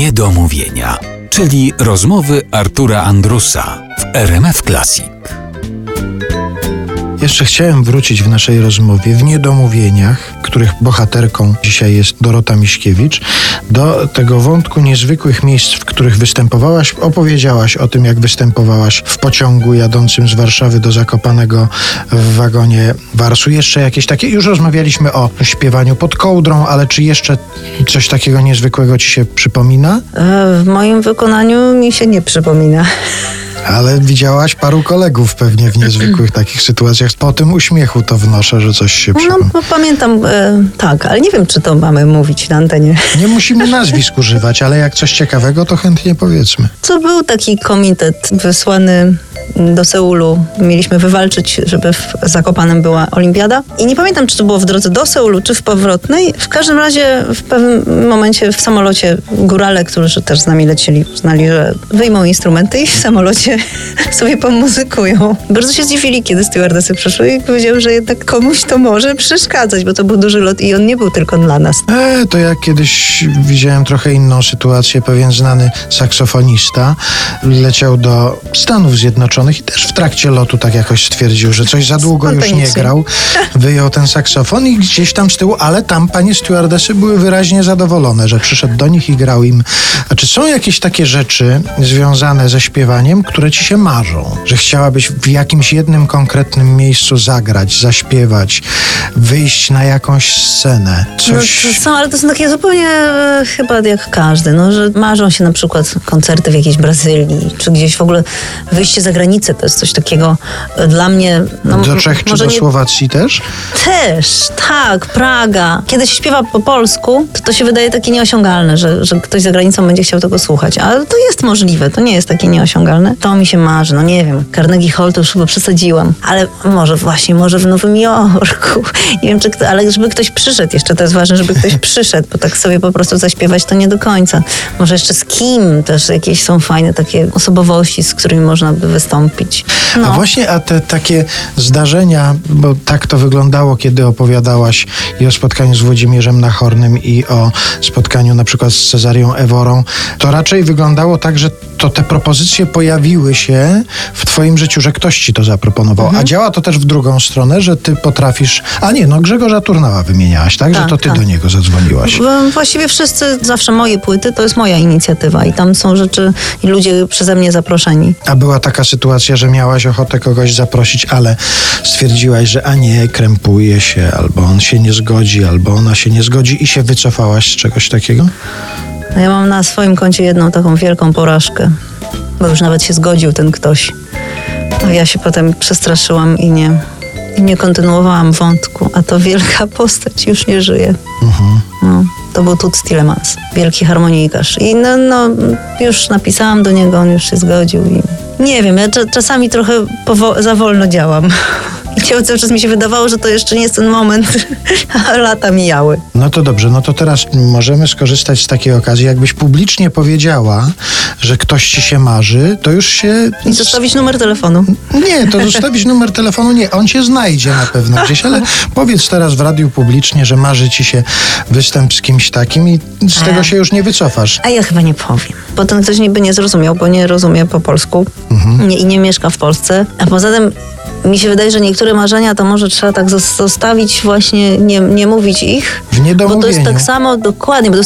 Niedomówienia, czyli rozmowy Artura Andrusa w RMF Classic. Jeszcze chciałem wrócić w naszej rozmowie w niedomówieniach, których bohaterką dzisiaj jest Dorota Miśkiewicz, do tego wątku niezwykłych miejsc, w których występowałaś. Opowiedziałaś o tym, jak występowałaś w pociągu jadącym z Warszawy do Zakopanego w wagonie Warsu. Jeszcze jakieś takie, już rozmawialiśmy o śpiewaniu pod kołdrą, ale czy jeszcze coś takiego niezwykłego ci się przypomina? E, W moim wykonaniu mi się nie przypomina. Ale widziałaś paru kolegów pewnie w niezwykłych takich sytuacjach. Po tym uśmiechu to wnoszę, że coś się No, przypomina. bo pamiętam, e, tak, ale nie wiem, czy to mamy mówić na antenie. Nie musimy nazwisk używać, ale jak coś ciekawego, to chętnie powiedzmy. Co był taki komitet wysłany do Seulu. Mieliśmy wywalczyć, żeby w Zakopanem była olimpiada. I nie pamiętam, czy to było w drodze do Seulu, czy w powrotnej. W każdym razie w pewnym momencie w samolocie górale, którzy też z nami lecieli, uznali, że wyjmą instrumenty i w samolocie sobie pomuzykują. Bardzo się zdziwili, kiedy stewardesy przyszły i powiedziały, że jednak komuś to może przeszkadzać, bo to był duży lot i on nie był tylko dla nas. E, to jak kiedyś widziałem trochę inną sytuację, pewien znany saksofonista leciał do Stanów Zjednoczonych i też w trakcie lotu tak jakoś stwierdził, że coś za długo już nie grał. Wyjął ten saksofon i gdzieś tam z tyłu, ale tam panie stewardesy były wyraźnie zadowolone, że przyszedł do nich i grał im. A czy są jakieś takie rzeczy związane ze śpiewaniem, które ci się marzą? Że chciałabyś w jakimś jednym konkretnym miejscu zagrać, zaśpiewać, wyjść na jakąś scenę? Coś... No, to są, ale to są takie zupełnie e, chyba jak każdy, no, że marzą się na przykład koncerty w jakiejś Brazylii, czy gdzieś w ogóle wyjście za granicę, to jest coś takiego e, dla mnie... No, do Czech czy do nie- Słowacji też? Też, tak, Praga. Kiedy się śpiewa po polsku, to to się wydaje takie nieosiągalne, że, że ktoś za granicą będzie chciał tego słuchać. Ale to jest możliwe, to nie jest takie nieosiągalne. To mi się marzy, no nie wiem. Carnegie Hall to już chyba przesadziłam. Ale może właśnie, może w Nowym Jorku. Nie wiem, czy kto, ale żeby ktoś przyszedł, jeszcze to jest ważne, żeby ktoś przyszedł, bo tak sobie po prostu zaśpiewać to nie do końca. Może jeszcze z kim też jakieś są fajne takie osobowości, z którymi można by wystąpić. A No. właśnie, a te takie zdarzenia, bo tak to wyglądało, kiedy opowiadałaś i o spotkaniu z Włodzimierzem Nachornym i o spotkaniu na przykład z Cezarią Eworą, to raczej wyglądało tak, że to te propozycje pojawiły się w twoim życiu, że ktoś ci to zaproponował. Mhm. A działa to też w drugą stronę, że ty potrafisz... A nie, no Grzegorza Turnała wymieniałaś, tak? że Tak, to ty tak. do niego zadzwoniłaś. W- Właściwie wszyscy, zawsze moje płyty, to jest moja inicjatywa i tam są rzeczy i ludzie przeze mnie zaproszeni. A była taka sytuacja, że miałaś ochotę kogoś zaprosić, ale stwierdziłaś, że a nie, krępuje się, albo on się nie zgodzi, albo ona się nie zgodzi i się wycofałaś z czegoś takiego? No Ja mam na swoim koncie jedną taką wielką porażkę, bo już nawet się zgodził ten ktoś. A ja się potem przestraszyłam i nie, i nie kontynuowałam wątku, a to wielka postać już nie żyje. No, to był Tut Tillemans, wielki harmonikarz. I no, no, już napisałam do niego, on już się zgodził i nie wiem, ja cza- czasami trochę za wolno działam. I cały czas mi się wydawało, że to jeszcze nie jest ten moment, a lata mijały. No to dobrze, no to teraz możemy skorzystać z takiej okazji. Jakbyś publicznie powiedziała, że ktoś ci się marzy, to już się... I zostawić numer telefonu. Nie, to zostawić numer telefonu, nie, on cię znajdzie na pewno gdzieś, ale powiedz teraz w radiu publicznie, że marzy ci się występ z kimś takim i z tego się już nie wycofasz. A ja chyba nie powiem, bo ten ktoś niby nie zrozumiał, bo nie rozumie po polsku nie, i nie mieszka w Polsce. A poza tym mi się wydaje, że niektóre marzenia to może trzeba tak zos- zostawić właśnie, nie, nie mówić ich. W Bo to jest tak samo, dokładnie, bo to jest